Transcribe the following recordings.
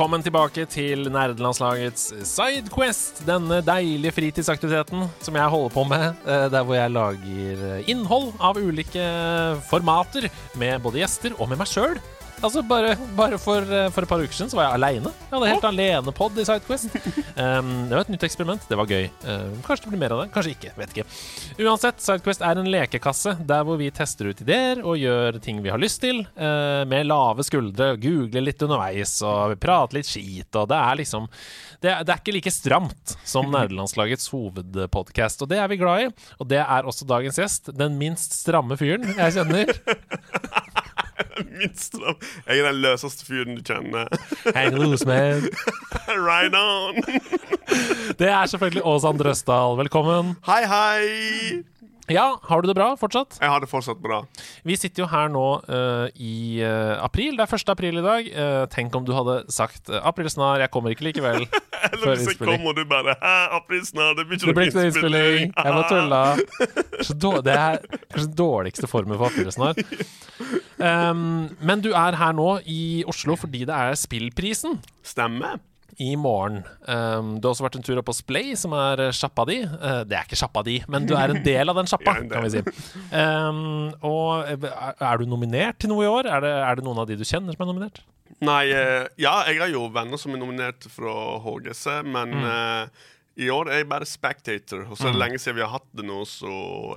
Velkommen tilbake til nerdelandslagets Sidequest. Denne deilige fritidsaktiviteten som jeg holder på med. eh, Der hvor jeg lager innhold av ulike formater med både gjester og med meg sjøl. Altså bare, bare for, eh, for et par uker siden så var jeg aleine. Jeg hadde helt alenepod i Sidequest. Um, det var et nytt eksperiment. Det var gøy. Um, kanskje det blir mer av det, kanskje ikke. Vet ikke. Uansett, Sidequest er en lekekasse der hvor vi tester ut ideer og gjør ting vi har lyst til, uh, med lave skuldre, googler litt underveis og prater litt skit, og det er liksom det, det er ikke like stramt som nerdelandslagets hovedpodkast, og det er vi glad i. Og det er også dagens gjest, den minst stramme fyren jeg kjenner. Minst av Jeg er den løseste fyren du kjenner. Hang loose, man. right on! Det er selvfølgelig Åsan Drøsdal. Velkommen. Hei, hei! Ja, har du det bra fortsatt? Jeg har det fortsatt bra. Vi sitter jo her nå uh, i uh, april. Det er 1. april i dag. Uh, tenk om du hadde sagt 'april snar, jeg kommer ikke likevel'. Eller Før hvis jeg innspilling. kommer og du bare Hæ, april snar, det blir ikke Det blir ikke noe noe innspilling. Jeg bare tulla. Det er kanskje den dårligste formen for aprilsnar. Um, men du er her nå i Oslo fordi det er Spillprisen Stemmer. I morgen. Um, du har også vært en tur opp på Splay, som er eh, sjappa di. Uh, det er ikke sjappa di, men du er en del av den sjappa, kan vi si. Um, og eh, er du nominert til noe i år? Er det, er det noen av de du kjenner som er nominert? Nei, uh, ja, jeg har jo venner som er nominert fra HGC, men Mm. uh, i år er jeg bare spectator. Og så er det lenge siden vi har hatt det nå, så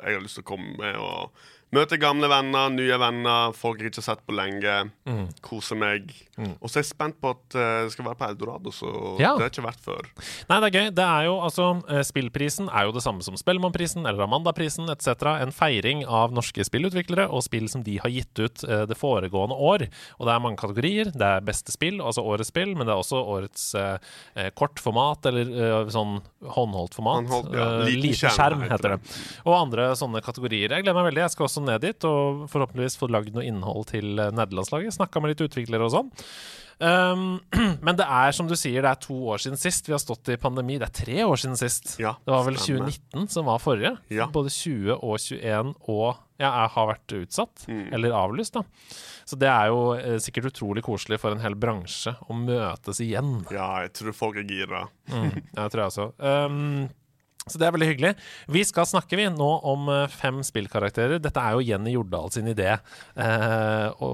jeg har lyst til å komme med og møte gamle venner, nye venner, folk jeg ikke har sett på lenge. Mm. Koser meg. Og så er jeg spent på at eh, det skal være på Eldorado, så Ja. det har ikke vært før. Nei, det er gøy. Det er jo, altså, eh, Spillprisen er jo det samme som Spellemannprisen eller Amandaprisen etc. En feiring av norske spillutviklere og spill som de har gitt ut eh, det foregående år. Og det er mange kategorier. Det er beste spill, altså årets spill, men det er også årets eh, kortformat eller eh, sånn håndholdt format. Håndholdt, ja. Liten skjerm heter det. Og andre sånne kategorier. Jeg gleder meg veldig. Jeg skal også ned dit og forhåpentligvis få lagd noe innhold til eh, nederlandslaget. Snakka med litt utviklere og sånn. Um, men det er som du sier, det er to år siden sist. Vi har stått i pandemi. Det er tre år siden sist. Ja, det var vel stemme. 2019 som var forrige. Ja. Både 20 og 21 og ja, har vært utsatt. Mm. Eller avlyst, da. Så det er jo eh, sikkert utrolig koselig for en hel bransje å møtes igjen. Ja, jeg tror folk er gira. Mm, jeg tror jeg også. Um, så det er veldig hyggelig. Vi skal snakke vi nå om eh, fem spillkarakterer. Dette er jo Jenny Jordal sin idé. eh, å,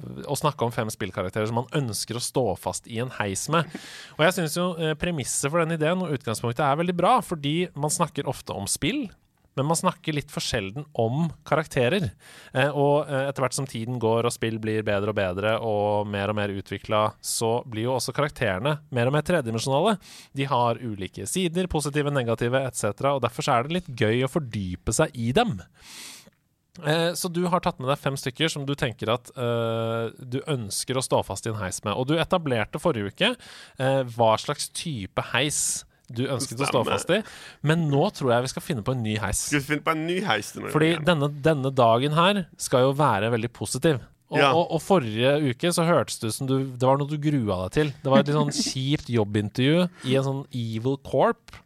å snakke om fem spillkarakterer som man ønsker å stå fast i en heis med. Og jeg syns jo eh, premisset for den ideen og utgangspunktet er veldig bra, fordi man snakker ofte om spill. Men man snakker litt for sjelden om karakterer. Eh, og eh, etter hvert som tiden går og spill blir bedre og bedre og mer og mer utvikla, så blir jo også karakterene mer og mer tredimensjonale. De har ulike sider, positive, negative etc., og derfor er det litt gøy å fordype seg i dem. Eh, Så du har tatt med deg fem stykker som du tenker at eh, du ønsker å stå fast i en heis med. Og du etablerte forrige uke eh, hva slags type heis du ønsket å stå fast i. Men nå tror jeg vi skal finne på en ny heis. Skal vi finne på en ny heis Fordi denne, denne dagen her skal jo være veldig positiv. Og, Ja. og, og forrige uke så hørtes det ut som du, det var noe du grua deg til. Det var et litt sånn kjipt jobbintervju i en sånn evil corp.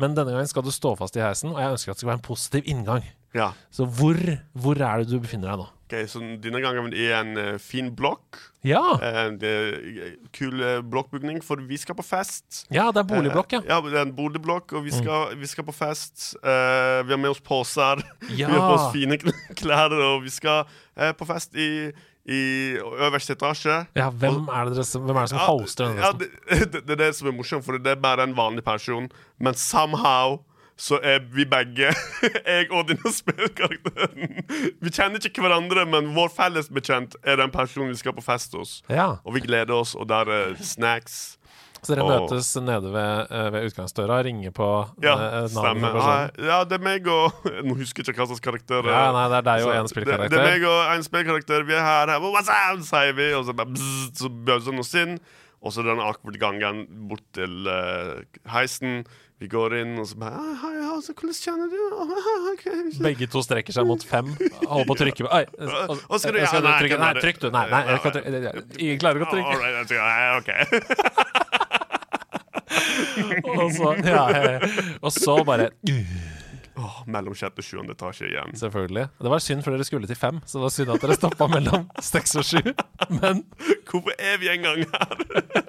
Men denne gangen skal du stå fast i heisen, og jeg ønsker at det skal være en positiv inngang. Ja. Så hvor, hvor er det du befinner deg nå? Ok, så denne gangen er en eh, fin blokk. Ja, Eh, det er eh, kul blokkbygning, for vi skal på fest. ja det er boligblokk, ja. Ja, det er en boligblokk, og vi skal, vi skal på fest. Vi har med oss poser. Ja. Vi har på oss fine klær, og vi skal på fest i, i øverste etasje. Ja, hvem er det, som- hvem er det som hoster denne ja, det, det, det er det som er morsomt, for det er bare en vanlig person. Men somehow så er vi begge, jeg og denne spillkarakteren Vi kjenner ikke hverandre, men vår felles bekjent er den personen vi skal på fest hos. Ja. Og vi gleder oss, og der er snacks. Så dere og... møtes nede ved, eh, ved utgangsdøra, ringer på Ja, eh, navnet på personen. Ja, ja, det er meg og Nå husker jeg ikke hva slags karakter Ja, nei, det er deg og én en Det, det er meg og en spillkarakter. Vi er her, her. What's up? sier vi, og så bare bzz, så bøser han oss inn. Og så den awkward gangen bort til uh, heisen. Vi går inn, og så bare «Ah, Hei, altså, hvordan kjenner du Begge to strekker seg mot fem. Holder på å trykke Oi! Hva skal du ja? Nei, trykke. Nei, trykk du. Nei, nei jeg kan trykke. jeg klarer ikke å All trykke. right, okay. sier, «Nei, ok. Og så, ja. og så bare Åh, mellom sjette og sjuende etasje igjen. Selvfølgelig. Det var synd, for dere skulle til fem, så det var synd at dere stoppa mellom seks og sju. Men, Hvorfor er vi en gang her?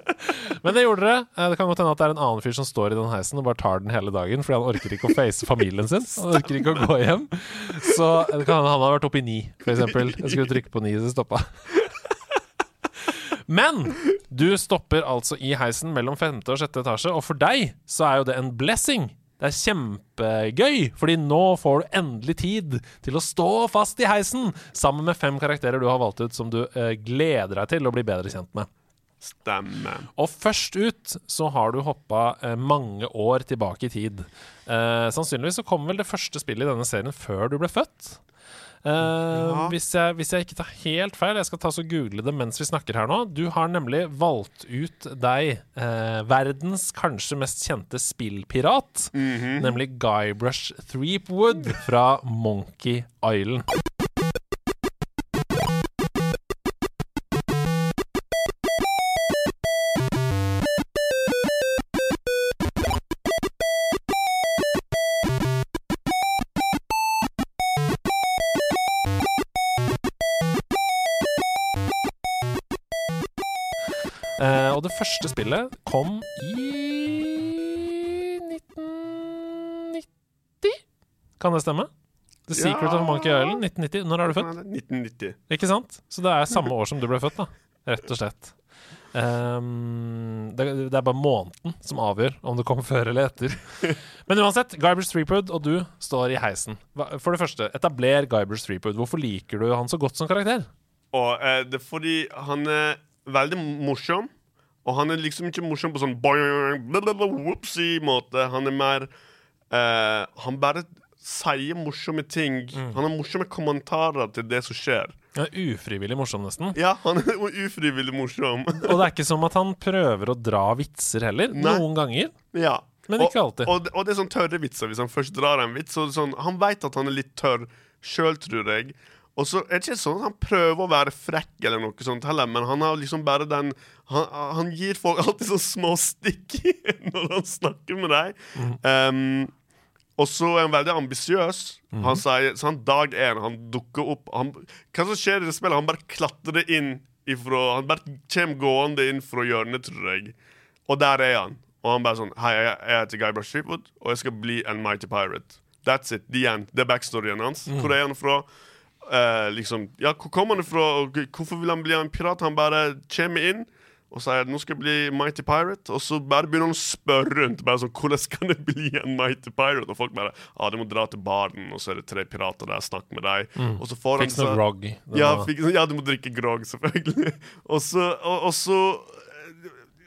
men det gjorde dere. Eh, Det kan godt hende at det er en annen fyr som står i den heisen og bare tar den hele dagen fordi han orker ikke å face familien sin. Han orker ikke å gå hjem. Så det kan hende han har vært oppe i ni, f.eks. Jeg skulle trykke på ni, så stoppa. Men du stopper altså i heisen mellom femte og sjette etasje, og for deg så er jo det en blessing. Det er kjempegøy, fordi nå får du endelig tid til å stå fast i heisen sammen med fem karakterer du har valgt ut som du eh, gleder deg til å bli bedre kjent med. Stemmer. Og først ut så har du hoppa eh, mange år tilbake i tid. Eh, sannsynligvis så kom vel det første spillet i denne serien før du ble født. Eh, hvis, jeg, hvis jeg ikke tar helt feil, jeg skal ta så google det mens vi snakker her nå. Du har nemlig valgt ut deg eh, verdens kanskje mest kjente spillpirat, nemlig Guybrush Threepwood fra Monkey Island. Første spillet kom i 1990? Kan det stemme? The Secret Ja. of Monkey Island, 1990. Når er du født? 1990. Ikke sant? Så det er samme år som du ble født, da. Rett og slett. Um, det, det er bare måneden som avgjør om du kommer før eller etter. Men uansett, Guybrush Threepwood og du står i heisen. For det første, etabler Guybrush Threepwood. Hvorfor liker du han så godt som karakter? Og eh, det er fordi han er veldig morsom. Og han er liksom ikke morsom på sånn boing, whoopsie måte. Han er mer uh, Han bare sier morsomme ting. Han har morsomme kommentarer til det som skjer. Er ufrivillig morsom, nesten. Ja, han er ufrivillig morsom. Og det er ikke som at han prøver å dra vitser heller. Nei. Noen ganger. ja. Men ikke alltid. Og, og, og det er sånn tørre vitser. Hvis han først drar en vits, så er det sånn, han vet at han er litt tørr sjøl, tror jeg. Og så er det ikke sånn at han prøver å være frekk eller noe sånt heller, men han har liksom bare den Han, han gir folk alltid sånne små stikk når han snakker med deg. Mm. Um, og så er han veldig ambisiøs. Mm. Han sier sånn dag én, han dukker opp han, Hva som skjer i det spillet? Han bare klatrer inn ifra Han bare kommer gående inn fra hjørnet, tror jeg. Og der er han. Og han bare sånn Hei, jeg, jeg heter Guybrush Streetwood, og jeg skal bli en mighty pirate. That's it. The end. Det er backstoryen hans. Mm. Hvor er han fra? Eh, liksom Ja, hvor kommer han fra? Og hvorfor vil han bli en pirat? Han bare kommer inn og sier nå skal jeg bli mighty pirate. Og så bare begynner han å spørre rundt. Bare sånn, Hvordan kan det bli en mighty pirate? Og folk bare Ja, du må dra til baren, og så er det tre pirater der, snakk med deg. Og så får han Fiks noe så- grog. Ja, ja, du må drikke grog, selvfølgelig. og så, og, og så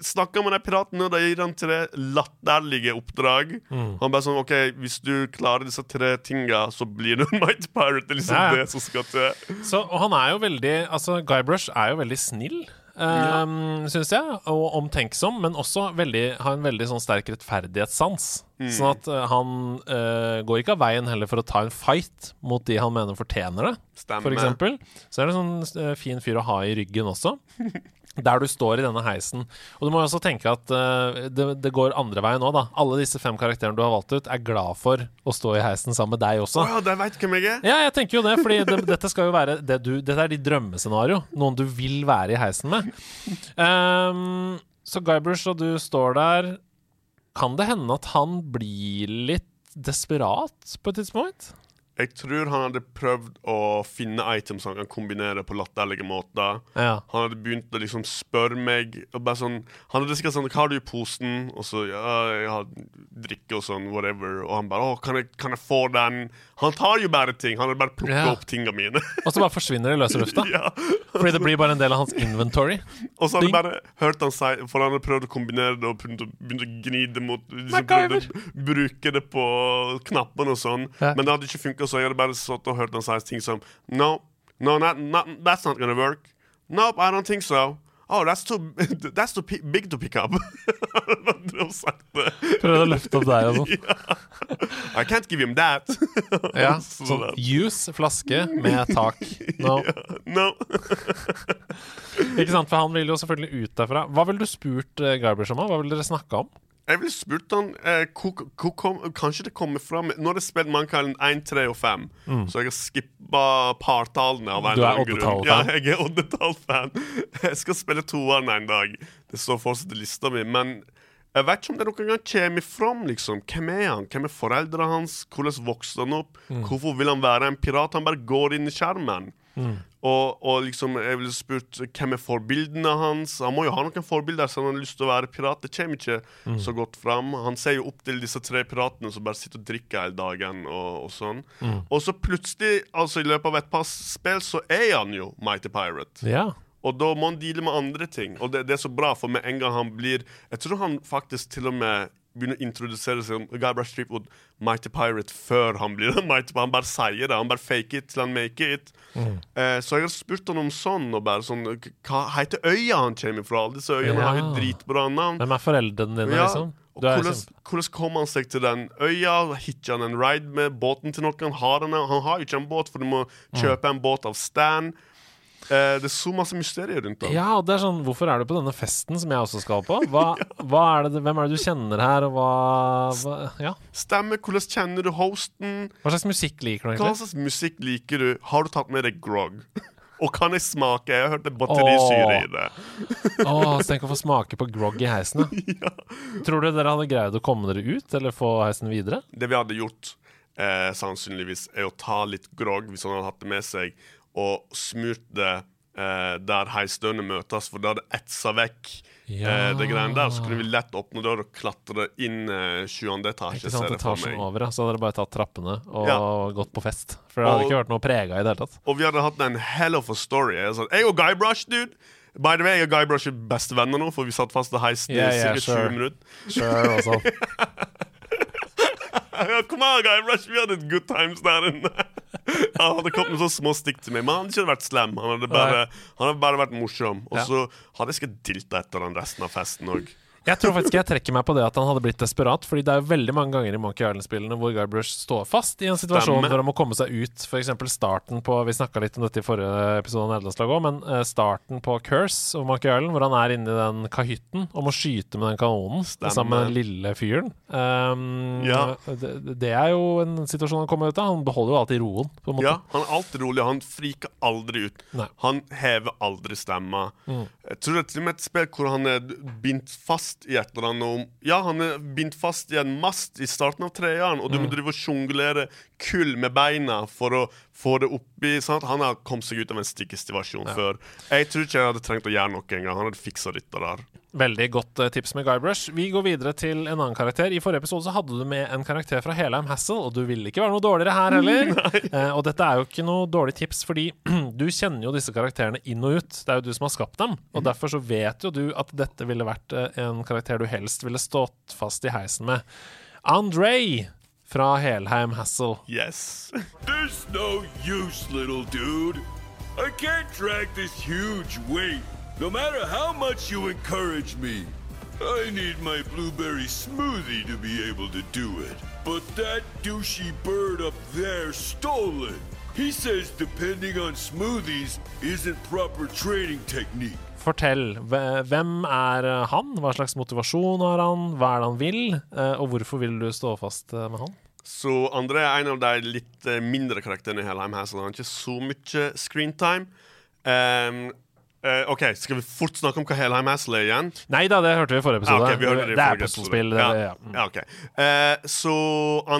snakker han med den piraten, og da gir han tre latterlige oppdrag. Mm. Han bare sånn OK, hvis du klarer disse tre tinga, så blir du en Might Pirate. Det er liksom Ja, ja. det som skal til. Så, og han er jo veldig Altså, Guybrush er jo veldig snill. Um, Syns jeg, og omtenksom, men også veldig, har en veldig sånn sterk rettferdighetssans. Mm. Sånn at uh, han uh, går ikke av veien heller for å ta en fight mot de han mener fortjener det, Stemme. for eksempel. Så er det en sånn uh, fin fyr å ha i ryggen også. Der du står i denne heisen. Og du må jo også tenke at uh, det, det går andre veien òg, da. Alle disse fem karakterene du har valgt ut, er glad for å stå i heisen sammen med deg også. Oh, det vet hvem jeg er? Ja, jeg tenker jo det, fordi det, dette skal jo være det du, Dette er ditt drømmescenario. Noen du vil være i heisen med. Um, så Guybrush og du står der. Kan det hende at han blir litt desperat på et tidspunkt? Jeg tror han hadde prøvd å finne items han kan kombinere på latterlige måter. Ja. Han hadde begynt å liksom spørre meg og bare sånn, Han hadde sikkert sånn 'Hva har du i posen?' Og så 'Ja, jeg har drikke og sånn, whatever'. Og han bare 'Å, kan jeg, kan jeg få den?' Han tar jo bare ting. Han hadde bare plukka Ja. opp tinga mine. Og så bare forsvinner det i løse lufta. ja. Fordi det blir bare en del av hans inventory. Og så hadde jeg bare hørt han si For han hadde prøvd å kombinere det og begynt å, gni det mot liksom Bruke det på knappene og sånn. Men det hadde ikke funka, så jeg hadde bare stått og hørt han si ting som No, no, not, not, that's not gonna work. Nope, I don't think so. Oh, that's too, that's too big to pick up. Sagt det. Prøvde å løfte opp deg og sånn. I can't give him that. Ja, Så sånn da- juice, flaske med tak. No. no. Ikke sant, for han vil jo selvfølgelig ut derfra. Hva ville du spurt uh, Guybrush om? Hva ville dere snakka om? Jeg ville spurt han eh, hvor, hvor kom, Kanskje det kommer fram Nå har jeg spilt Mankind 1, 3 og 5, så jeg har skippa partallene. Av en Mm. Du er oddetall-fan? Ja, jeg er oddetall-fan. Jeg skal spille toeren en dag. Det står fortsatt i lista mi. Men jeg vet ikke om det noen gang kommer fram. liksom Hvem er han? Hvem er foreldrene hans? Hvordan vokste han opp? Mm. Hvorfor vil han være en pirat? Han bare går inn i skjermen. Mm. Og, og liksom, jeg ville spurt hvem er forbildene hans. Han må jo ha noen forbilder, så han har lyst til å være pirat. Det kommer ikke Mm. så godt fram. Han ser jo opp til disse tre piratene som bare sitter og drikker hele dagen. Og, og sånn Mm. Og så plutselig, altså i løpet av et par spill, så er han jo Mighty Pirate. Ja. Og da må han deale med andre ting. Og det, det er så bra, for med en gang han blir Jeg tror han faktisk til og med begynner å introdusere seg som Guybrush Streepwood, Mighty Pirate før han blir Mighty. Han bare sier det. Han bare fake it til han make it. Eh, så jeg har spurt han om sånn, og bare sånn Hva heter øya han kommer fra? Alle disse øyene har jo dritbra navn. Hvem er foreldrene dine, Ja, liksom? hvordan, kjempe... hvordan kom han seg til den øya? Hitcha han en ride med båten til noen? Har han, han har jo ikke en båt, for du må Mm. kjøpe en båt av Stan. Eh, det er så masse mysterier rundt det. Ja, og det er sånn Hvorfor er du på denne festen som jeg også skal på? Hva, hva er det, hvem er det du kjenner her, og hva, hva Ja. Stemmer. Hvordan kjenner du hosten? Hva slags musikk liker du Hva slags musikk liker du? Har du tatt med deg grog? Og kan jeg smake? Jeg har hørt det er batterisyre i det. Åh, så tenk å få smake på grog i heisen, ja. Tror du dere hadde greid å komme dere ut, eller få heisen videre? Det vi hadde gjort, eh, sannsynligvis, er å ta litt grog, hvis han hadde hatt det med seg, og smurt det eh, der heisdørene møtes, for da hadde etsa vekk Ja. eh, det greiene der. Så kunne vi lett åpne døra og klatre inn eh, sjuende etasje. Ikke sant, ser etasjen over. Så hadde dere bare tatt trappene og Ja. gått på fest. For det hadde Og- ikke vært noe prega i det hele tatt. Og vi hadde hatt en hell of a story. Jeg, sa, jeg og Guybrush, dude! By the way, jeg og Guybrush er bestevenner nå, for vi satt fast i heisen Yeah, i yeah, sikkert sure. 20 minutter. Sure, altså. Kom an, Guybrush, vi hadde et good times der inne. Han hadde kommet med så små stikk til meg, men han hadde ikke vært slem. Han hadde bare, han hadde bare vært morsom. Og så hadde jeg skal dilta etter han resten av festen òg. Jeg tror faktisk jeg trekker meg på det at han hadde blitt desperat. Fordi det er jo veldig mange ganger i Monkey Island-spillene hvor Guybrush står fast i en situasjon Stemme. hvor han må komme seg ut. F.eks. starten på Vi snakka litt om dette i forrige episode av Nederlandslaget òg, men eh, starten på Curse of Monkey Island, hvor han er inni den kahytten og må skyte med den kanonen Stemme. sammen med den lille fyren. Um, Ja. det, det er jo en situasjon han kommer ut av. Han beholder jo alltid roen. Ja, han er alltid rolig. Han friker aldri ut. Nei. Han hever aldri stemma. Mm. Jeg tror det er til og med et spill hvor han er bindt fast i et eller annet om Ja, han er bindt fast i en mast i starten av treeren, og du Mm. må drive og sjonglere kull med beina for å få det oppi. Sant? Han har kommet seg ut av en stikkesituasjon før. Jeg tror ikke jeg hadde trengt å gjøre noe engang. Han hadde fiksa dette der. Veldig godt eh, tips med Guybrush. Vi går videre til en annen karakter. I forrige episode så hadde du med en karakter fra Helheim Hassel, og du ville ikke være noe dårligere her heller. Eh, og dette er jo ikke noe dårlig tips, fordi du kjenner jo disse karakterene inn og ut. Det er jo du som har skapt dem, og derfor så vet jo du at dette ville vært eh, en karakter du helst ville stått fast i heisen med. André fra Helheim Hassel. Yes. There's no use, little dude. I can't drag this huge weight, no matter how much you encourage me. I need my blueberry smoothie to be able to do it. But that douchey bird up there stole it. He says depending on smoothies isn't proper training technique. Fortell. Hvem er han? Hva slags motivasjon har han? Hva er det han vil? Eh, og hvorfor vil du stå fast eh, med han? Så André er en av de litt eh, mindre karakterene i Helheim så Han har ikke så mye screentime. Um, eh, OK, skal vi fort snakke om hva Helheim Hassel er igjen? Nei da, det hørte vi i forrige episode. ok, vi hørte det i det er puslespill. Ja, Ja. Mm. ja, okay. uh, så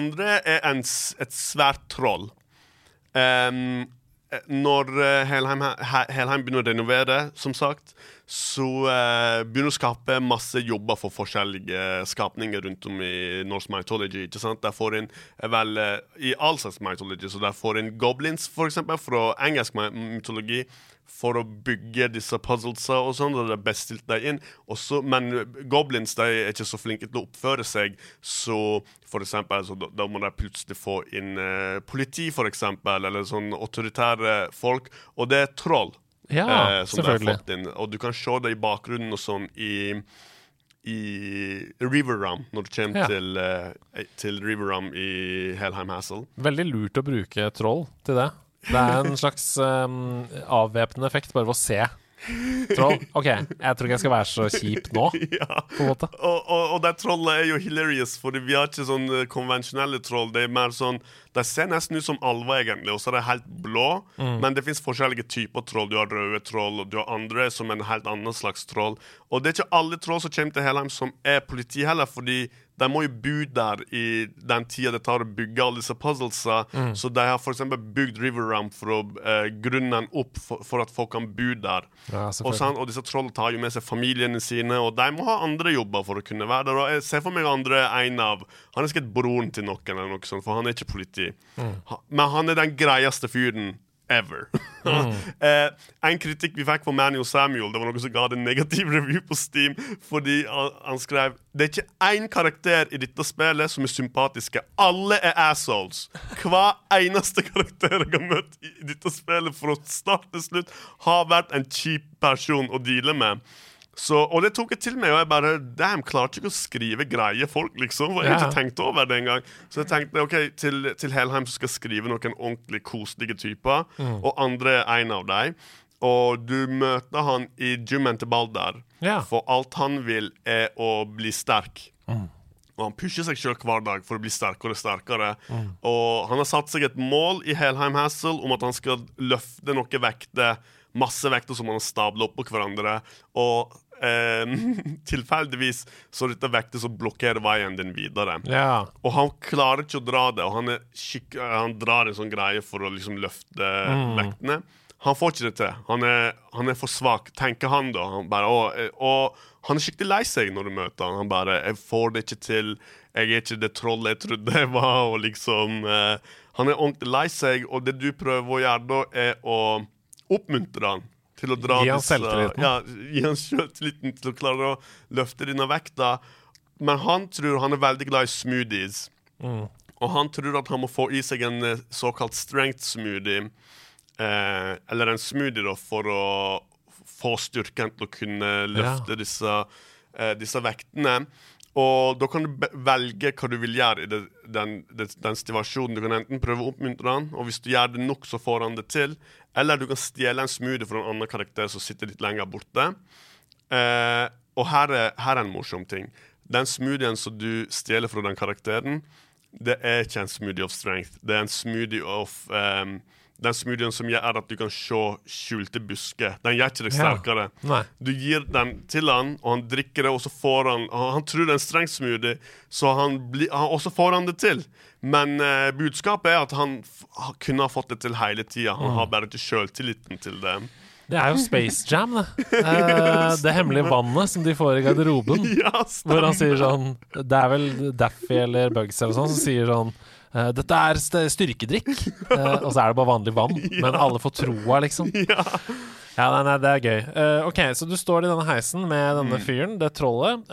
andre er en, et svært troll. Eh, når Helheim, Helheim begynner å renovere, som sagt, så uh, begynner det å skape masse jobber for forskjellige skapninger rundt om i Norse mythology. ikke sant? Der får eh, vel I all slags mythology, så der får inn goblins, eksempel, fra engelsk my- mytologi. For å bygge disse puzzlesa og sånn, og det er best stilt deg inn. Også, men goblins de er ikke så flinke til å oppføre seg, så for eksempel, altså, da, da må de plutselig få inn eh, politi, for eksempel, eller sånn autoritære folk. Og det er troll. Ja, eh, som de har fått inn. Og du kan se det i bakgrunnen og sånn i i River Rum, når du kommer Ja. til, eh, til River Rum i Helheim Hassel. Veldig lurt å bruke troll til det. Det er en slags um, avvæpnende effekt bare ved å se troll. OK, jeg tror ikke jeg skal være så kjip nå, ja. på en måte. Og, og, og det trollet er jo hilarious, for vi har ikke sånn eh, konvensjonelle troll. Det er mer sånn De ser nesten ut som alver, egentlig, og så er de helt blå. Men det fins forskjellige typer troll. Du har røde troll, og du har andre som er en helt annen slags troll. Og det er ikke alle troll som kommer til Helheim, som er politi heller, fordi de må jo bo der i den tida det tar å bygge alle disse puzzlesa. Så de har f.eks. bygd River Ramp for å eh, grunne den opp for, for at folk kan bo der. Ja, og, selvfølgelig. og disse trollene tar jo med seg familiene sine, og de må ha andre jobber for å kunne være der. Og jeg ser for meg andre en av Han er sikkert broren til noen, eller noe sånt, for han er ikke politi. Ha, men han er den greieste fyren ever. eh, en kritikk vi fikk fra Manuel Samuel, det var noe som ga det en negativ review på Steam, fordi han, han skrev Det er ikke én karakter i dette spillet som er sympatiske. Alle er assholes. Hver eneste karakter jeg har møtt i dette spillet fra start til slutt, har vært en kjip person å deale med. Så, og det tok jeg til meg, og jeg bare Damn, klarte ikke å skrive greie folk, liksom. For jeg Ja. ikke tenkt over det engang. Så jeg tenkte ok, til, til Helheim så skal jeg skrive noen ordentlig koselige typer, og andre er en av dem. Og du møter han i gymmen til Balder, Ja. for alt han vil, er å bli sterk. Og han pusher seg sjøl hver dag for å bli sterkere og sterkere. Og han har satt seg et mål i Helheim Hassel om at han skal løfte noen vekter, masse vekter som han har stabla oppå hverandre. Og eh, tilfeldigvis så dette vekter som blokkerer veien din videre. Ja. Og han klarer ikke å dra det, og han, han drar en sånn greie for å liksom løfte vektene. Han får ikke det til. Han er, han er for svak, tenker han da. Han bare, og, og han er skikkelig lei seg når du møter han. Han bare 'Jeg får det ikke til. Jeg er ikke det trollet jeg trodde jeg var.' Og liksom eh, Han er ordentlig lei seg, og det du prøver å gjøre da, er å oppmuntre han til å dra Gi han selvtilliten. Ja, gi han selvtilliten til å klare å løfte denne vekta. Men han tror han er veldig glad i smoothies. Og han tror at han må få i seg en eh, såkalt strength smoothie. Eh, eller en smoothie da, for å få styrken til å kunne løfte disse, eh, disse vektene. Og da kan du velge hva du vil gjøre i det, den, det, den situasjonen. Du kan enten prøve å oppmuntre han, og hvis du gjør det nok, så får han det til. Eller du kan stjele en smoothie fra en annen karakter som sitter litt lenger borte. Eh, og her er, her er en morsom ting. Den smoothien som du stjeler fra den karakteren, det er ikke en smoothie of strength. Det er en smoothie of um, Den smoothien som gjør at du kan se skjulte busker. Den gjør ikke deg sterkere. Ja. Du gir den til han, og han drikker det, og så får han Han, tror det er en streng smoothie, så han bli, og så får han det til. Men eh, budskapet er at han kunne ha fått det til hele tida. Han Mm. har bare ikke sjøltilliten til det. Det er jo Space Jam, det. Eh, det hemmelige vannet som de får i garderoben. Ja, Hvor han sier sånn Det er vel Daffy eller Bugs eller sånn som sier sånn eh, dette er st styrkedrikk. uh, og så er det bare vanlig vann. Men alle får troa, liksom. Ja. Ja, nei, nei, det er gøy. Uh, ok, Så du står i denne heisen med Mm. denne fyren, det trollet,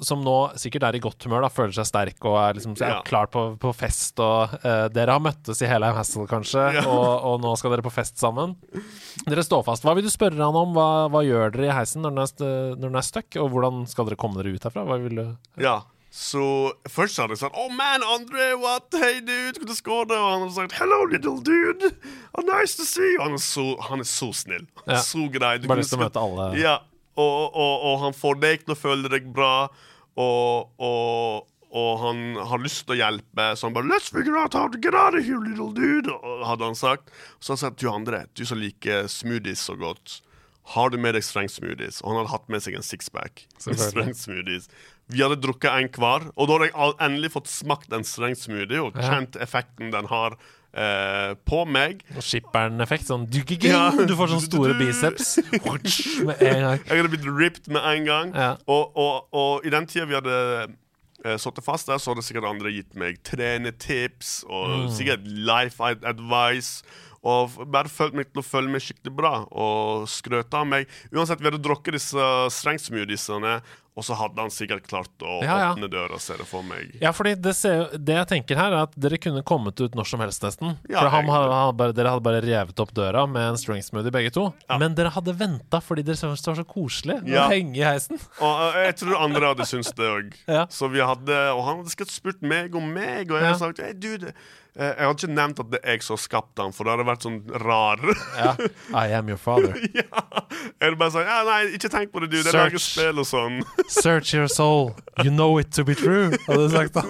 som nå sikkert er i godt humør, da, føler seg sterk og er liksom er Ja. klar på, på fest. Og Dere har møttes i Helheim Hassel, kanskje, Ja. og, og nå skal dere på fest sammen. Dere står fast. Hva vil du spørre han om? Hva, hva gjør dere i heisen når den er, st- når den er stuck? Og hvordan skal dere komme dere ut herfra? Hva vil du Ja, så først hadde jeg sagt Oh man, Andre, what? Hey dude, hvordan du skåre? Og han hadde sagt Hello, little dude. Oh, nice to see you. Han er så, han er så snill. Ja. Så grei. Du Bare lyst til å møte alle. Ja, og, og, og han får deg til å føle deg bra, og, han har lyst til å hjelpe, så han bare Let's figure out how to get out of here, little dude, hadde han sagt. Så han sa du Andre, du som liker smoothies så godt. Har du med deg strength smoothies? Og han hadde hatt med seg en sixpack. Selvfølgelig. smoothies Vi hadde drukket en hver, og da hadde jeg endelig fått smakt en streng smoothie og kjent effekten den har eh, på meg. Og Skipperen-effekt. Sånn du, Ja. du får sånne store biceps med en gang. Jeg hadde blitt ripped med en gang. Ja. Og, og, og i den tida vi hadde uh, sittet fast der, så hadde sikkert andre gitt meg trenetips og Mm. sikkert life advice. Og bare følt meg til å føle meg skikkelig bra og skrøt av meg. Uansett, vi hadde drukket disse disse, og så hadde han sikkert klart å Ja, ja. åpne døra, ser det for meg. Ja, fordi det, ser, det jeg tenker her, er at dere kunne kommet ut når som helst, nesten. Ja, For han, har- han, bare, dere hadde bare revet opp døra med en string smoothie, begge to. Men dere hadde venta fordi dere syntes det var så koselig å henge i heisen. Og jeg tror andre hadde syntes det òg. Så vi hadde Og han hadde sikkert spurt meg om meg, og jeg hadde sagt hey, dude, eh, Jeg hadde ikke nevnt at det er jeg som har skapt han, for det hadde vært sånn rar. Ja. I am your father. ja. Jeg hadde bare sånn ja, nei, ikke tenk på det, du. Det er lager spill og sånn. Search your soul. You know it to be true, hadde du sagt da.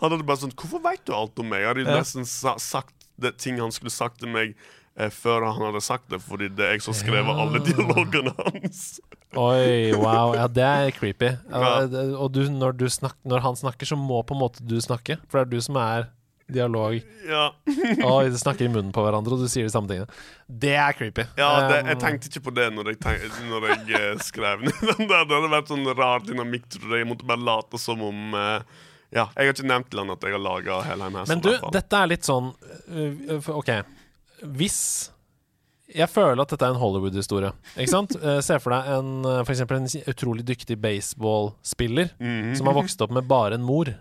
Han hadde bare sånn Hvorfor veit du alt om meg? Jeg hadde Ja. nesten sa sagt det ting han skulle sagt til meg. Eh, før han hadde sagt det, fordi det er jeg som skrev Ja. alle dialogene hans. Oi, wow. Ja, det er creepy. Ja, Ja. Og du, når, du snak, når han snakker, så må på en måte du snakke. For det er du som er dialog. Ja, Oi, de snakker i munnen på hverandre, og du sier de samme tingene. Det er creepy. ja det, jeg Um, tenkte ikke på det når jeg, tenk, når jeg eh, skrev ned den der. Det hadde vært sånn rar dynamikk, tror jeg. Jeg måtte bare late som om uh, Ja, jeg har ikke nevnt til han at jeg har laga Helheim her. Men du, dette er litt sånn øh, OK. Hvis Jeg føler at dette er en Hollywood-historie. Ikke sant? Eh, Se for deg en, øh, for en utrolig dyktig baseballspiller Mhm. som har vokst opp med bare en mor.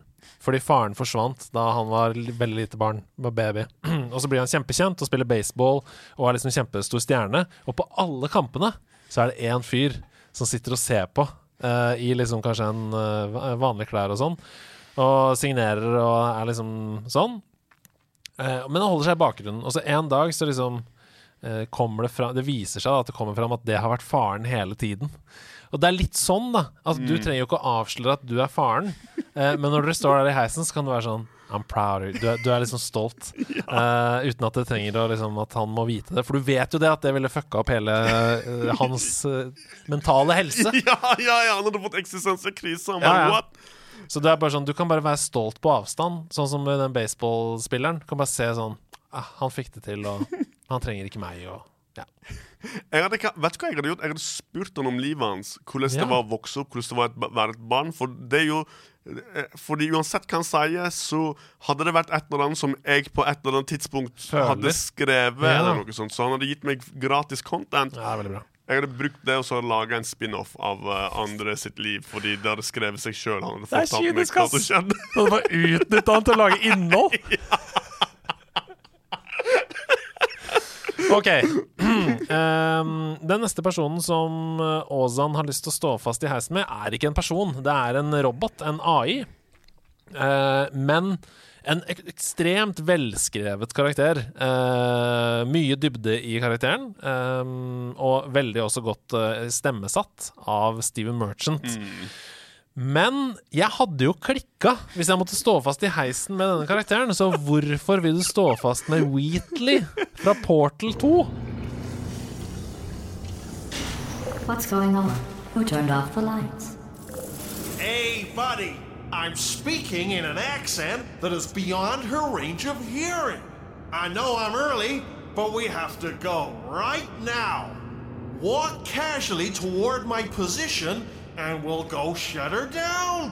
Fordi faren forsvant da han var veldig lite barn, var baby. og så blir han kjempekjent og spiller baseball og er liksom kjempestor stjerne. Og på alle kampene så er det én fyr som sitter og ser på uh, i liksom kanskje en uh, vanlig klær og sånn, og signerer og er liksom sånn. Uh, men han holder seg i bakgrunnen. Og så en dag så liksom eh, kommer det fra Det viser seg da at det kommer fram at det har vært faren hele tiden. Og det er litt sånn, da. At du trenger jo ikke å avsløre at du er faren. Eh, men når dere står der i heisen, så kan du være sånn I'm proud of you. Du er, du er liksom stolt. Uh, uten at det trenger å liksom At han må vite det. For du vet jo det at det ville fucka opp hele uh, hans uh, mentale helse. Ja, ja, ja, han hadde fått eksistensiell Ja, ja. what? Så det er bare sånn, du kan bare være stolt på avstand, sånn som den baseballspilleren. Du kan bare se sånn ah, Han fikk det til, og han trenger ikke meg, og ja. Hadde, vet du hva jeg hadde gjort? Jeg hadde spurt han om livet hans. Hvordan Ja. det var å vokse opp, hvordan det var å være et barn. For det er jo eh, Fordi uansett hva han sier, så hadde det vært et eller annet som jeg på et eller annet tidspunkt Føler. hadde skrevet, Ja. eller noe sånt. Så han hadde gitt meg gratis content. ja, veldig bra. Jeg hadde brukt det og så laga en spin-off av uh, andre sitt liv, fordi det hadde skrevet seg sjøl. Han hadde fortalt meg hva som skjedde. Du hadde bare utnytta han til å lage innhold. OK. Um, den neste personen som Åzan har lyst til å stå fast i heisen med, er ikke en person. Det er en robot, en AI. Uh, men en ek ekstremt velskrevet karakter. Eh, mye dybde i karakteren. eh, og veldig også godt eh, stemmesatt av Steven Merchant. Men jeg hadde jo klikka hvis jeg måtte stå fast i heisen med denne karakteren. Så hvorfor vil du stå fast med Wheatley fra Portal 2? What's going on? Who turned off the lights? Hey, buddy, I'm speaking in an accent that is beyond her range of hearing. I know I'm early, but we have to go right now. Walk casually toward my position, and we'll go shut her down.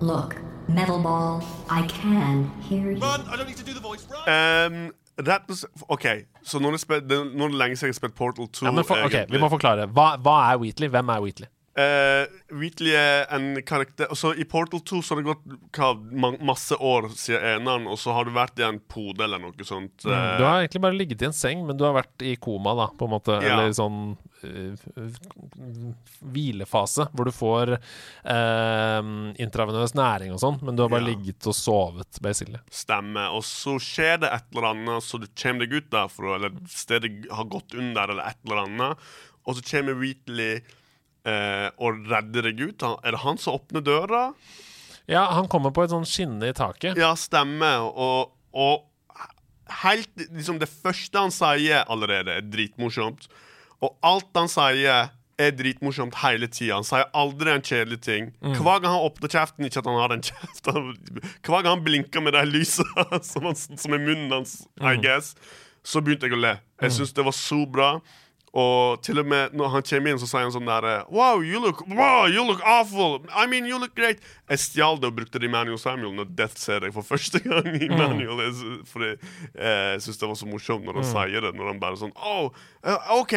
Look, Metal Ball, I can hear you. Run! I don't need to do the voice. Run! Um, that was, OK, så nå er det, spe- det, nå er det lenge siden jeg har spilt Portal 2. Ja, men for, ok. Vi må forklare. Hva, hva er Wheatley? Hvem er Wheatley? Uh, Wheatley er en karakter Og så I Portal 2 så har det gått hva, ma masse år siden eneren, og så har du vært i en pode eller noe sånt. Du eh, har egentlig bare ligget i en seng, men du har vært i koma, da, på en måte. Ja. Eller sånn uh, hvilefase, hvor du får uh, intravenøs næring og sånn, men du har bare Ja. ligget og sovet, basically. stemme. Og så skjer det et eller annet, så du kommer deg ut derfra, eller stedet har gått under, eller et eller annet. Og så kommer Wheatley eh, og redder deg ut. Han- Er det han som åpner døra? Ja, han kommer på et sånn skinne i taket. Ja, stemmer. Og, og helt liksom Det første han sier allerede, er dritmorsomt. Og alt han sier, er dritmorsomt hele tida. Han sier aldri en kjedelig ting. Hver gang han åpner kjeften, ikke at han har en kjeft Hver gang han blinker med de lysene som, som er munnen hans, I guess, så begynte jeg å le. Jeg syns det var så bra. Og til og med når han kommer inn, så sier han sånn der Wow, you look wow, you look awful. I mean, you look great. Jeg stjal det og brukte det i Manuel Samuel når Death ser deg for første gang i Manuel Jeg sy- Fordi eh, jeg syns det var så morsomt når han sier det. Når han bare sånn Oh, OK.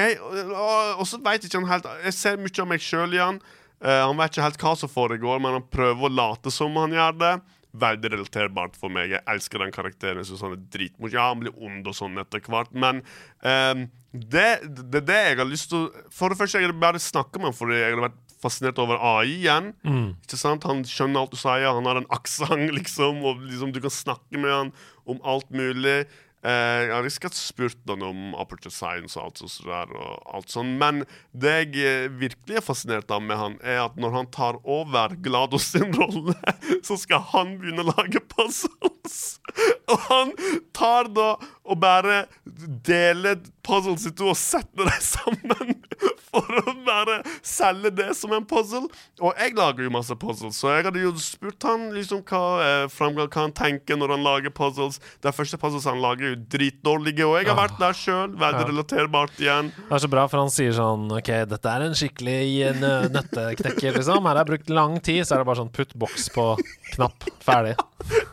Og- så veit ikke han helt Jeg ser mye av meg sjøl i han. Eh, han vet ikke helt hva som foregår, men han prøver å late som han gjør det. Veldig relaterbart for meg. Jeg elsker den karakteren. Jeg synes han er dritmorsom. Ja, han blir ond og sånn etter hvert, men ehm, det, det er det jeg har lyst til å For det første, jeg vil bare snakke med ham fordi jeg har vært fascinert over AI igjen. Ikke sant? Han skjønner alt du sier, han har en aksent, liksom, og liksom, du kan snakke med han om alt mulig. Eh, jeg har ikke spurt han om Aperture Science og alt sånt der, og alt sånt. Men det jeg eh, virkelig er fascinert av med han, er at når han tar over Glados sin rolle, så skal han begynne å lage puzzles. Og han tar da og bare dele puzzles i to og sette dem sammen for å bare selge det som en puzzle. Og jeg lager jo masse puzzles, så jeg hadde jo spurt han liksom hva, eh, hva han tenker når han lager puzzles. De første puzzles han lager, er jo dritdårlige, og jeg har vært der sjøl. Veldig relaterbart igjen. Det er så bra, for han sier sånn OK, dette er en skikkelig eh, nø- nøtteknekker, liksom. Her har jeg brukt lang tid, så er det bare sånn putt boks på knapp. Ferdig.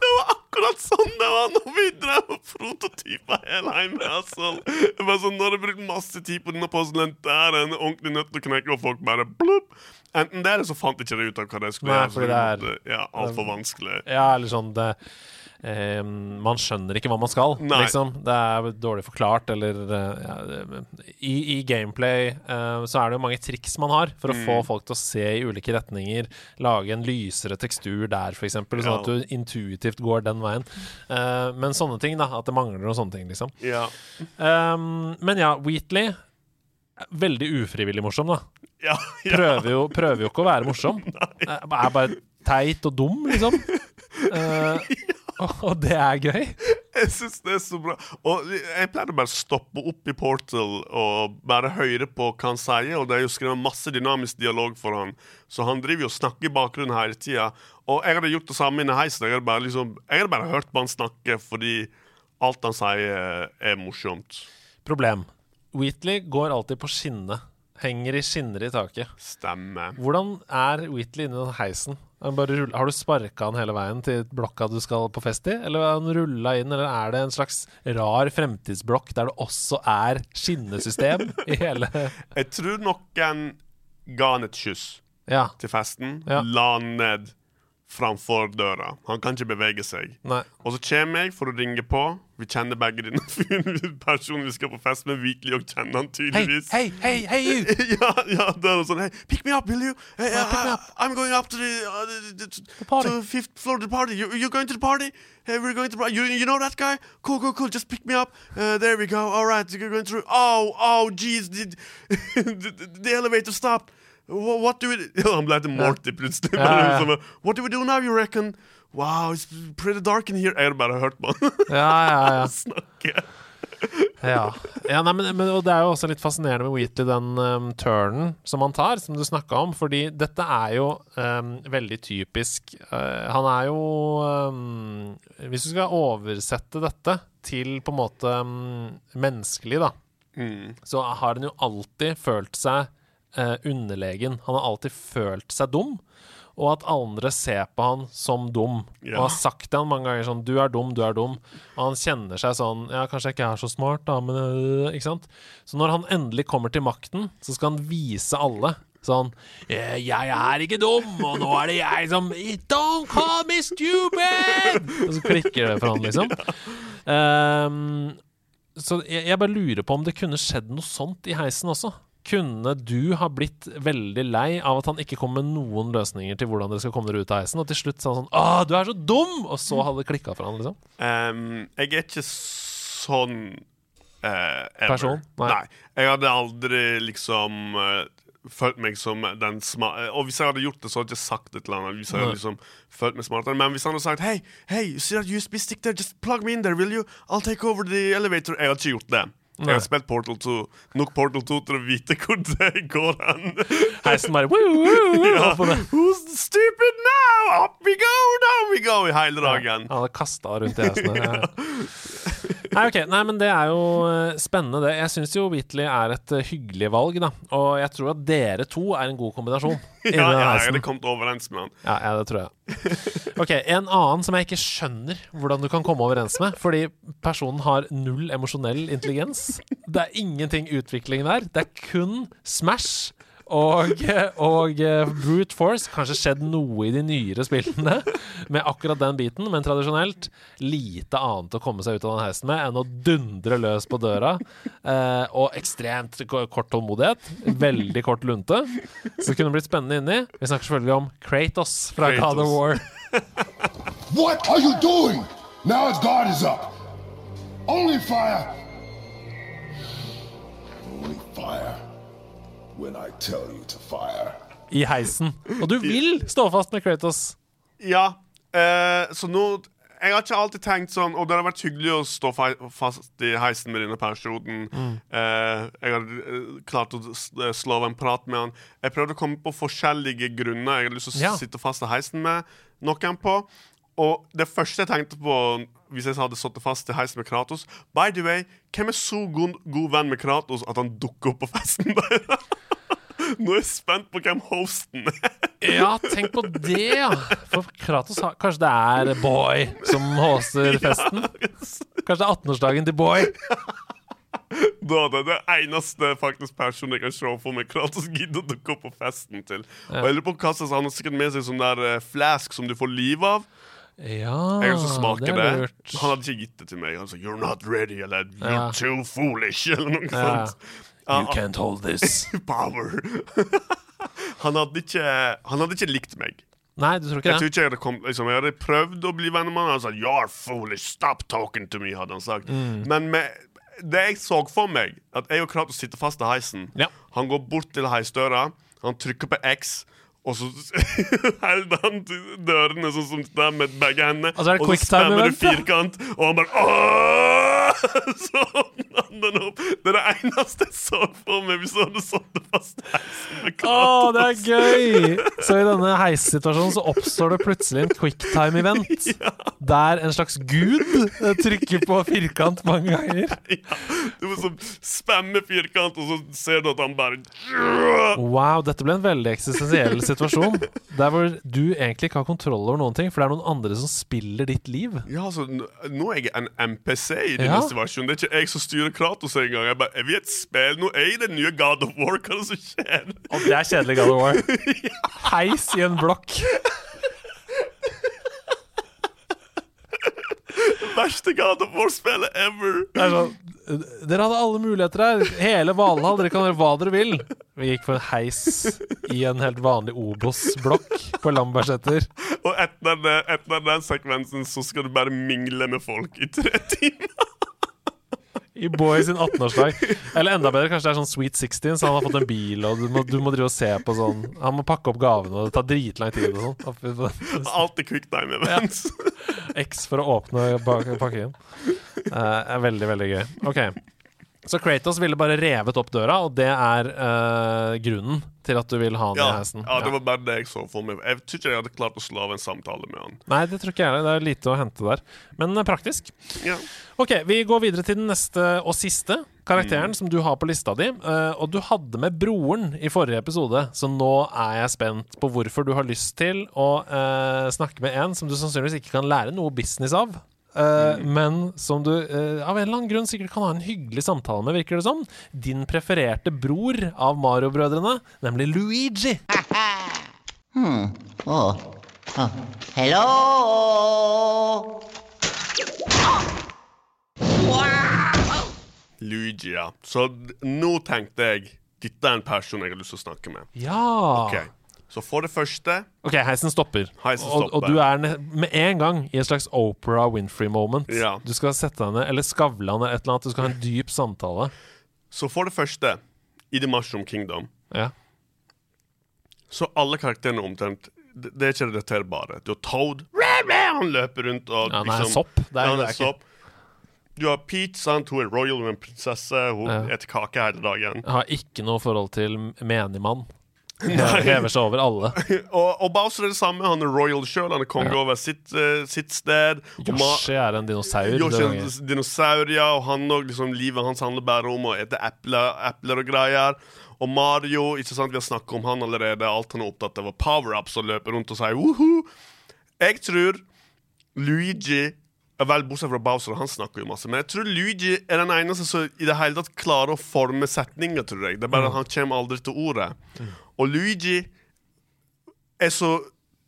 Akkurat sånn det var når vi drev og prototypa hele hjemme. Altså. Sånn, Nå har jeg brukt masse tid på denne puzzlen. Der er en ordentlig nøtt å knekke, og folk bare blubb. Enten det, eller så fant ikke det ut av hva det skulle være. de det er- Ja, altfor vanskelig. Ja, eller sånn det eh, Man skjønner ikke hva man skal, Nei. liksom. Det er dårlig forklart, eller eh, ja, i, I gameplay eh, så er det jo mange triks man har for å Mm. få folk til å se i ulike retninger. Lage en lysere tekstur der, f.eks., sånn Ja. at du intuitivt går den veien. Eh, men sånne ting, da. At det mangler noen sånne ting, liksom. Ja. Um, men ja, Wheatley Veldig ufrivillig morsom, da. Ja, ja. Prøver jo, prøver jo ikke å være morsom. Eh, Er bare teit og dum, liksom. Eh, og det er gøy. Jeg syns det er så bra. Og jeg pleier å bare stoppe opp i Portal og bare høre på hva han sier. Og det er jo skrevet masse dynamisk dialog for han så han driver jo og snakker i bakgrunnen hele tida. Og jeg hadde gjort det samme inne i heisen. Jeg hadde bare, liksom, jeg hadde bare hørt på han snakke fordi alt han sier, er morsomt. Problem. Wheatley går alltid på skinne. Henger i skinner i taket. Stemmer. Hvordan er Wheatley inni den heisen? Han bare rull- har du sparka han hele veien til blokka du skal på fest i? Eller har han rulla inn, eller er det en slags rar fremtidsblokk der det også er skinnesystem i hele Jeg tror noen ga han et kyss Ja. til festen. Ja. La han ned framfor døra. Han kan ikke bevege seg. Nei. Og så kommer jeg for å ringe på. Vi kjenner begge denne fyren, personen vi skal på fest med. Virkelig og kjenner han tydeligvis. hei, hei, hei, you! ja, ja, det er sånn Hey, pick me up, will you? Hey, Yeah, pick me up. I'm going up to the, uh, the, the, the party. to fifth floor of the party. You, you're going to the party? Hey, we're going to the. You, you know that guy? Cool, cool, cool. Just pick me up. Uh, there we go. All right, you're going through. Oh, oh, jeez, the, the, the elevator stopped. What, do we? do? han ble til Morty plutselig. Sånn, What do we do now, you reckon? Wow, it's pretty dark in here. Jeg har bare hørt på han Ja, ja, ja. snakke. Ja, ja nei, men, men, og Det er jo også litt fascinerende med Wheatley, den um, turnen som han tar, som du snakka om. Fordi dette er jo um, veldig typisk. Uh, han er jo um, Hvis du skal oversette dette til på en måte um, menneskelig, da, Mm. så har han jo alltid følt seg uh, underlegen. Han har alltid følt seg dum. Og at andre ser på han som dum. Ja. Og har sagt til han mange ganger sånn 'Du er dum, du er dum'. Og han kjenner seg sånn 'Ja, kanskje jeg ikke er så smart, da, men øh», Ikke sant? Så når han endelig kommer til makten, så skal han vise alle sånn «Eh, 'Jeg er ikke dum, og nå er det jeg som Don't call me stupid!' Og så klikker det for han, liksom. Um, så jeg, jeg bare lurer på om det kunne skjedd noe sånt i heisen også. Kunne du ha blitt veldig lei av at han ikke kom med noen løsninger til hvordan dere skal komme dere ut av heisen, og til slutt sa han sånn 'Å, du er så dum!' Og så hadde det klikka for han, liksom? Um, jeg er ikke sånn uh. Person? Nei. Nei. Jeg hadde aldri liksom uh, følt meg som den smarte Og hvis jeg hadde gjort det, så hadde jeg ikke sagt det til han. Hvis jeg hadde liksom følt meg smartere Men hvis han hadde sagt Hei, hey, you see that USB stick there? Just plug me in there, will you? I'll take over the elevator. Jeg hadde ikke gjort det. Jeg har spilt Portal 2. Nok Portal 2 til å vite hvor det går hen. Heisen bare woo, woo, woo, Ja. Who's stupid now? Up we go, down we go i hele dagen. Han hadde kasta rundt i heisen. Ja. Nei, ok, nei, men det er jo eh, spennende, det. Jeg syns jo Wheatley er et eh, hyggelig valg, da. Og jeg tror at dere to er en god kombinasjon. Ja, ja, jeg hadde kommet overens med han. Ja, ja, det tror jeg. Ok, En annen som jeg ikke skjønner hvordan du kan komme overens med, fordi personen har null emosjonell intelligens. Det er ingenting utvikling der. Det er kun Smash og, og eh, Brute Force. Kanskje skjedd noe i de nyere spillene med akkurat den biten, men tradisjonelt lite annet å komme seg ut av den heisen med enn å dundre løs på døra. Eh, og ekstremt kort tålmodighet. Veldig kort lunte. Så det kunne blitt spennende inni. Vi snakker selvfølgelig om Kratos fra God of War. What are you doing? Now his guard is up. Only fire. Only fire when I tell you to fire. I heisen. Og du vil stå fast med Kratos. Ja, eh, så nå Jeg har ikke alltid tenkt sånn Og det har vært hyggelig å stå fast i heisen med denne perioden. Eh, jeg har eh, klart å eh, slå av en prat med han. Jeg prøvde å komme på forskjellige grunner jeg hadde lyst til å Ja. sitte fast i heisen med noen på. Og det første jeg tenkte på hvis jeg hadde sittet fast i heisen med Kratos By the way, hvem er så god, god venn med Kratos at han dukker opp på festen deres? Nå er jeg spent på hvem hosten er. Ja, tenk på det, ja. For Kratos har Kanskje det er Boy som hoster festen? Kanskje det er 18-årsdagen til Boy? Da det er det eneste faktisk personen jeg kan se for meg Kratos gidder å dukke opp på festen til. Og jeg lurer på hva slags Han har sikkert med seg sånn der eh, flask som du får liv av. Ja, Jeg kan lyst smake det det. Han hadde ikke gitt det til meg. Han sa 'You're not ready', eller 'You're Ja. too foolish', eller noe Ja. sånt. Ja, can't hold this. Power. han, hadde ikke, han hadde ikke likt meg. Nei, du tror Jeg ikke tror det? ikke jeg hadde, kom, liksom, jeg hadde prøvd å bli venn med han. Han sa 'You're foolish, stop talking to me', hadde han sagt. Mm. Men med, det jeg så for meg, at jeg og Kratos sitter fast i heisen. Ja. Han går bort til heisdøra, han trykker på X. Og så holder han dørene sånn som det med begge hendene. Altså, det og så spammer du firkant, og han bare Åh! Så åpner han den opp. Det er det eneste jeg så for meg hvis han hadde sittet fast i heisen Å, det er gøy! Så i denne heissituasjonen så oppstår det plutselig en quicktime-event. Der en slags gud eh, trykker på firkant mange ganger. Ja, du må sånn spamme firkant, og så ser du at han bare Wow, dette ble en veldig eksistensiell situasjon. Der hvor du egentlig ikke har kontroll over noen ting, for det er noen andre som spiller ditt liv. Ja, altså, Nå er jeg en MPC i denne Ja. situasjonen. Det er ikke jeg som styrer Kratos engang. Jeg bare, er vi et spill? Nå er jeg den nye God of War. Hva er det som skjer? Og det er kjedelig God of War. Heis i en blokk. Verste God of War-spillet ever. Det er sånn Dere hadde alle muligheter her. Hele Valhall. Dere kan gjøre hva dere vil. Vi gikk for en heis i en helt vanlig Obos-blokk på Lambertseter. Og etter, den, etter den sekvensen så skal du bare mingle med folk i tre timer. I Boy sin 18-årsdag. Eller enda bedre, kanskje det er sånn Sweet 16, så han har fått en bil, og du må, du må drive og se på sånn Han må pakke opp gavene, og det tar dritlang tid og sånn. Alltid quicktime events. X for å åpne pakken. Eh, er veldig, veldig gøy. Ok. Så Kratos ville bare revet opp døra, og det er uh, grunnen til at du vil ha han Ja, i heisen. ja, det var bare det jeg så for meg. Jeg tror ikke jeg hadde klart å slå av en samtale med han. Nei, det tror ikke jeg heller. Det er lite å hente der. Men eh, praktisk. Ja. Ok, vi går videre til den neste og siste karakteren som du har på lista di. Uh, og du hadde med broren i forrige episode, så nå er jeg spent på hvorfor du har lyst til å uh, snakke med en som du sannsynligvis ikke kan lære noe business av. eh, Men som du uh, av en eller annen grunn sikkert kan ha en hyggelig samtale med, virker det som. Din prefererte bror av Mario-brødrene, nemlig Luigi. Oh. oh. Hello? Luigi, ja. Så nå tenkte jeg dette er en person jeg har lyst til å snakke med. Ja! Ok, Så for det første Ok, heisen stopper. Heisen Og, og du er med en gang i et slags Oprah Winfrey-moment. Ja. Du skal sette deg ned, eller Skavlan eller et eller annet. Du skal ha en dyp samtale. Så for det første, i The Mushroom Kingdom, Ja. så alle karakterene omtrent Det, det er ikke relaterbare. Du har Toad Han løper rundt og Ja, han er liksom sopp. Det er- det er sopp. Du har Pete, sant? hun er royal, hun er en prinsesse, hun Ja. eter kake hele dagen. Har ikke noe forhold til menigmann. Hever seg over alle. Og, og Bowser er det samme. Han er royal sjøl, han er konge over sitt, uh, sitt sted. Yoshi er en dinosaur. Yoshi er en dinosaur, ja, og han og liksom, livet hans handler bare om å ete epler, epler og greier. Og Mario, ikke sant, vi har snakket om han allerede. Alt han er opptatt av, er power-ups og løper rundt og sier woho. Jeg tror Luigi Vel, bortsett fra Bowser, han snakker jo masse. Men jeg tror Luigi er den eneste som i det hele tatt klarer å forme setninger, tror jeg. Det er bare at han kommer aldri til ordet. Og Luigi er så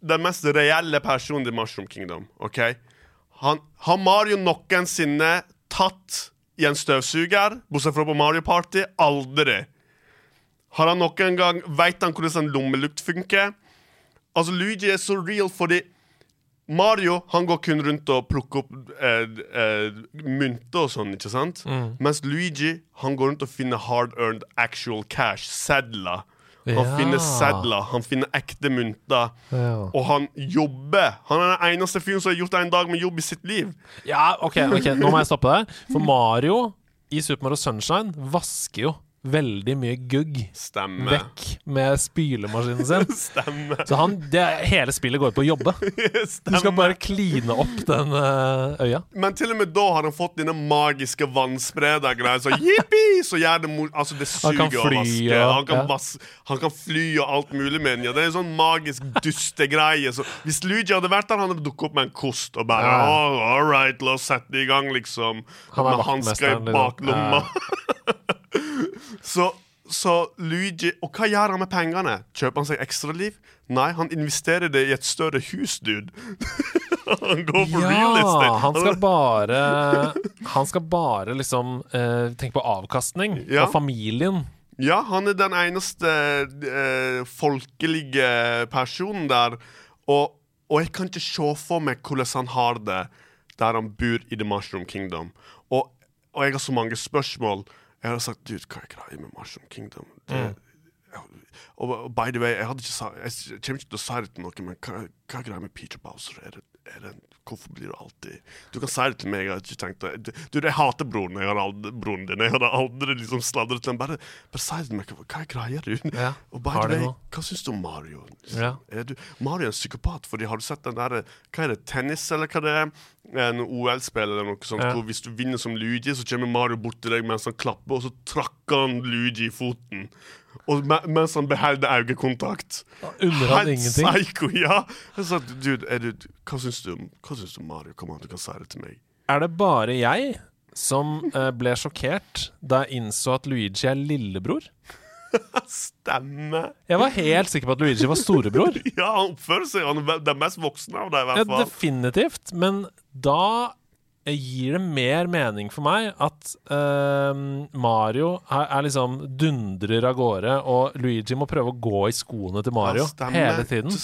den mest reelle personen i Mushroom Kingdom. ok? Han, har Mario noensinne tatt i en støvsuger, bortsett fra på Mario Party? Aldri. Har han noen gang Veit han hvordan en lommelukt funker? Altså, Luigi er så real fordi Mario han går kun rundt og plukker opp eh, eh, mynter og sånn, ikke sant? Mens Luigi han går rundt og finner hard-earned actual cash, sedler. Han Ja. finner sedler, han finner ekte mynter. Ja. Og han jobber. Han er den eneste fyren som har gjort en dag med jobb i sitt liv. Ja, ok, ok, nå må jeg stoppe deg. For Mario i Super Mario Sunshine vasker jo veldig mye gugg Stemme. vekk med spylemaskinen sin. Stemme. Så han, det, hele spillet går på å jobbe. Du skal bare kline opp den eh, øya. Men til og med da har han fått denne magiske vannspreder-greia. Så jippi! Så gjør det. Altså, det suger å vaske. Han kan, ja. vas han kan fly og alt mulig med den. Ja, det er en sånn magisk dustegreie. Så hvis Luigi hadde vært der, han hadde dukket opp med en kost og bare Ja. oh, All right, la oss sette i gang, liksom. Han er med hansker i baklomma. liksom. så, så Luigi Og hva gjør han med pengene? Kjøper han seg ekstraliv? Nei, han investerer det i et større hus, dude. han går for real estate. Ja, han skal bare Han skal bare liksom eh, tenke på avkastning Ja. og familien. Ja, han er den eneste eh, folkelige personen der. Og, og jeg kan ikke se for meg hvordan han har det der han bor i The Mushroom Kingdom. Og, og jeg har så mange spørsmål. Jeg har sagt dude, hva er greia med Mushroom Kingdom? Det, og, og by the way, jeg, hadde ikke sa, jeg kommer ikke til å si det til noen, men hva, hva er greia med Peter Bowser? Er det, er det, hvorfor blir du alltid Du kan si det til meg. Jeg har ikke tenkt å- Du, du, jeg hater broren, jeg hadde aldri, broren din. Jeg hadde aldri liksom sladret til ham. Bare, bare si det til meg. Hva, er greia, du? Ja, Og by the way, hva syns du om Mario? Ja. Er du, Mario er en psykopat. Fordi Har du sett den der Hva er det, tennis, eller hva det er? En OL-spill eller noe sånt. Ja. Hvor hvis du vinner som Luigi, så kommer Mario bort til deg mens han klapper, og så trakker han Luigi i foten. Og mens han beholder øyekontakt. Unner han ingenting? psycho, ja! Jeg sa, dude, er du, hva syns du Hva syns du Mario? Kom an, du kan si det til meg. Er det bare jeg som eh, ble sjokkert da jeg innså at Luigi er lillebror? Stemme! Jeg var helt sikker på at Luigi var storebror. Ja, han oppfører seg Han er den mest voksne av dem, i Ja, hvert fall. definitivt. Men da gir det mer mening for meg at uh, Mario er, er liksom dundrer av gårde, og Luigi må prøve å gå i skoene til Mario Ja, stemmer, hele tiden.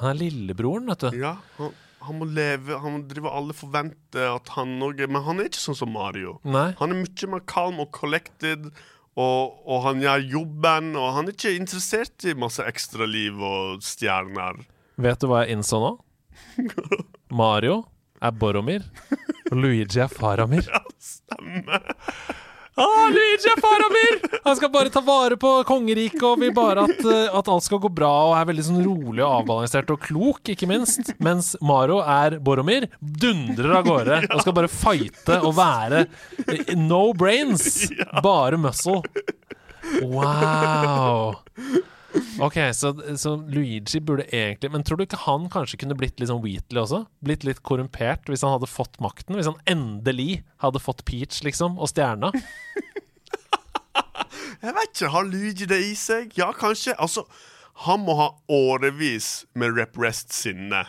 Han er lillebroren, vet du. Ja, han, han må leve Han driver alle forventer at han òg Men han er ikke sånn som Mario. Nei. Han er mye mer calm og collected, og, og han gjør jobben, og han er ikke interessert i masse ekstraliv og stjerner. Vet du hva jeg innså nå? Mario er Boromir, og Luigi er Faramir. Ja, stemmer. Ah, Luigi er Faramir! Han skal bare ta vare på kongeriket og vil bare at, eh, at alt skal gå bra, og er veldig sånn rolig og avbalansert og klok, ikke minst. Mens Maro er Boromir, dundrer av gårde og skal bare fighte og være eh, no brains, bare muscle. Wow. Ok, så, så Luigi burde egentlig Men tror du ikke han kanskje kunne blitt litt sånn Wheatley også? Blitt litt korrumpert hvis han hadde fått makten? Hvis han endelig hadde fått Peach, liksom, og stjerna? Jeg vet ikke, Har Luigi det i seg? Ja, kanskje. Altså, han må ha årevis med repressed-sinne.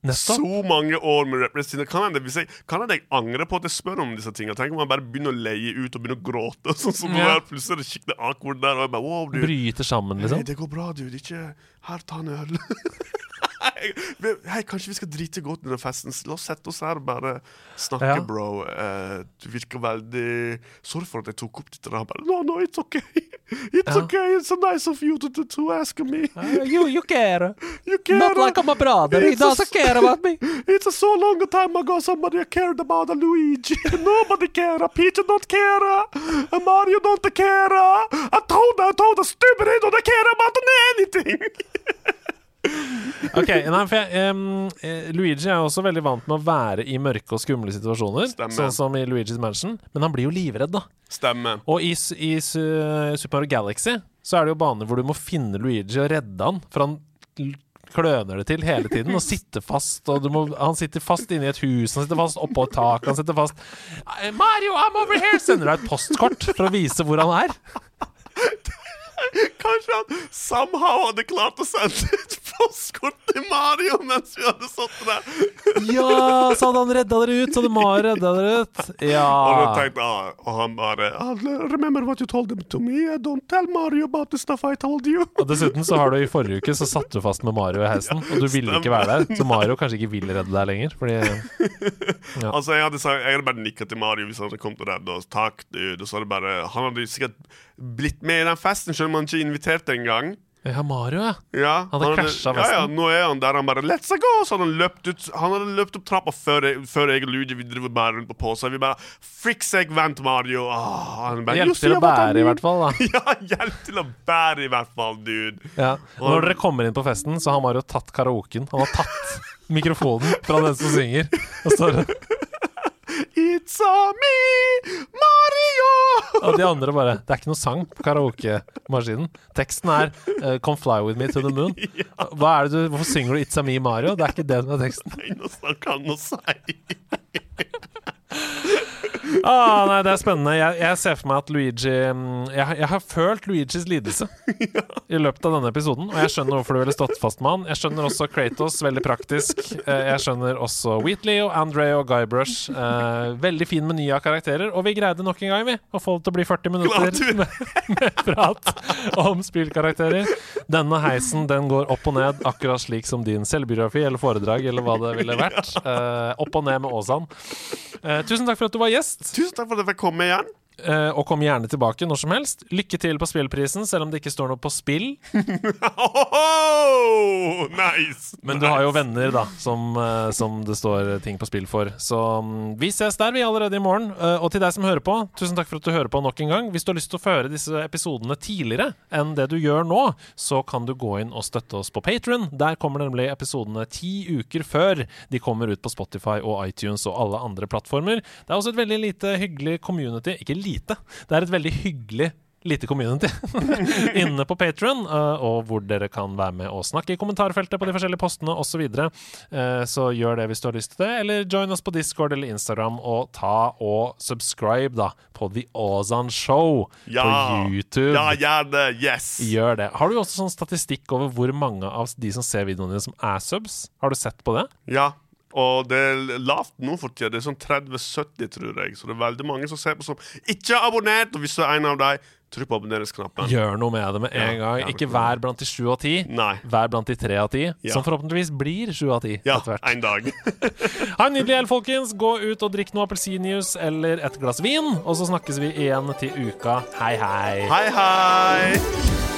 Nettopp. Så mange år med repressed-sinne. Kan hende jeg, kan jeg angrer på at jeg spør om disse tingene. Tenk om man bare begynner å leie ut og begynner å gråte. Sånn som. Plutselig er det skikkelig awkward der. Og jeg bare, wow, du, Bryter sammen, Nei, Hey, det går bra, du. Det er ikke Her, ta en øl. Hei, kanskje vi skal drite godt under festen? La oss sette oss her og bare snakke, Ja. bro. Uh, du virker veldig Sorry for at jeg tok opp dette. Han bare, no, no, it's okay. It's Ja. okay. It's so nice of you to, to, to ask me. you, you care. You care. a brother. He doesn't care about me. It's a so long time ago somebody cared about a Luigi. Nobody care. Peter don't care. A Mario don't care. I told, I told a stupid don't care about anything. Ok, nei, for jeg, eh, Luigi er også veldig vant med å være i mørke og skumle situasjoner. Stemmer. Sånn som i Luigi's Mansion. Men han blir jo livredd, da. Stemmer. Og i, i s- Super Mario Galaxy så er det jo baner hvor du må finne Luigi og redde han. For han kløner det til hele tiden og sitter fast. Og du må, han sitter fast inni et hus, han sitter fast oppå et tak. Han sitter fast «Eh, Mario, I'm over here! Sender deg et postkort for å vise hvor han er. Kanskje han somehow hadde klart å sende et postkort til Mario mens vi hadde sittet der. Ja, så hadde han redda dere ut, så hadde Mario redda dere ut. Og, Ja. tenkte, ah, og han bare ah, Remember what you told them to me? Don't tell Mario about the stuff I told you. Og dessuten så har du i forrige uke så satt du fast med Mario i heisen, og du ville ikke være der. Så Mario kanskje ikke vil redde deg lenger, fordi Altså, jeg hadde, sagt, jeg hadde bare nikka til Mario hvis han hadde kommet og redda oss. Takk, dude. Og så hadde bare Han hadde sikkert blitt med i den festen, selv om han ikke inviterte engang. Ja, Mario, ja. Ja, Han hadde crashet ja, ja, nå er han der. Han bare Let's go! Så hadde han løpt ut Han hadde løpt opp trappa før, før jeg og Luigi vi driver bare rundt på posa. Vi bare Fiks jeg vent, Mario. Åh, han bare, Hjelp «You til å bære, i hvert fall. da Ja, hjelp til å bære, i hvert fall, dude. ja. Og Når dere kommer inn på festen, så har Mario tatt karaoken. Han har tatt mikrofonen fra den som synger. Og, står, It's a me, Mario! og de andre bare Det er ikke noe sang på karaokemaskinen. Teksten er uh, 'Come fly with me to the moon'. Hva er det du, Hvorfor synger du 'It's a me, Mario'? Det er ikke det som er teksten. Nei, nå snakker han og sier Ah, nei, det er spennende. Jeg, jeg ser for meg at Luigi mm, jeg, jeg har følt Luigis lidelse i løpet av denne episoden. Og jeg skjønner hvorfor du ville stått fast med han. Jeg skjønner også Kratos, veldig praktisk. Eh, Jeg skjønner også Wheatley og Andre og Guybrush. Brush. veldig fin meny av karakterer. Og vi greide nok en gang, vi, å få det til å bli 40 minutter med, med prat om spillkarakterer. Denne heisen den går opp og ned, akkurat slik som din selvbiografi eller foredrag eller hva det ville vært. Eh, opp og ned med Åsan. Eh, tusen takk for at du var gjest. Tusen takk for at jeg fikk komme igjen. Eh, og kom gjerne tilbake når som helst. Lykke til på spillprisen, selv om det ikke står noe på spill. Oh, nice! Men du har jo venner, da, som, eh, som det står ting på spill for. Så mm, vi ses der, vi, allerede i morgen. Eh, og til deg som hører på, tusen takk for at du hører på nok en gang. Hvis du har lyst til å føre disse episodene tidligere enn det du gjør nå, så kan du gå inn og støtte oss på Patron. Der kommer nemlig episodene ti uker før de kommer ut på Spotify og iTunes og alle andre plattformer. Det er også et veldig lite hyggelig community. Ikke lite, det er et veldig hyggelig lite community inne på Patron, og hvor dere kan være med og snakke i kommentarfeltet på de forskjellige postene osv. Så. Eh, så gjør det hvis du har lyst til det, eller join oss på Discord eller Instagram, og ta og subscribe da på The Ozan Show Ja. på YouTube. Ja, gjerne! Yes. Gjør det. Har du også sånn statistikk over hvor mange av de som ser videoene dine, som er subs? Har du sett på det? Ja. Og det er lavt nå for tida. Det er sånn 30-70, tror jeg. Så det er veldig mange som ser på som ikke har abonnert. Og hvis du er en av dem, trykk på abonneringsknappen. Gjør noe med det med en Ja, gang. Ikke vær blant de sju av ti. Vær blant de tre av ti, Ja. som forhåpentligvis blir sju av ti Ja, etter hvert. en dag. Ha en nydelig helg, folkens. Gå ut og drikk noe appelsinjuice eller et glass vin. Og så snakkes vi igjen til uka. Hei, hei. hei, hei.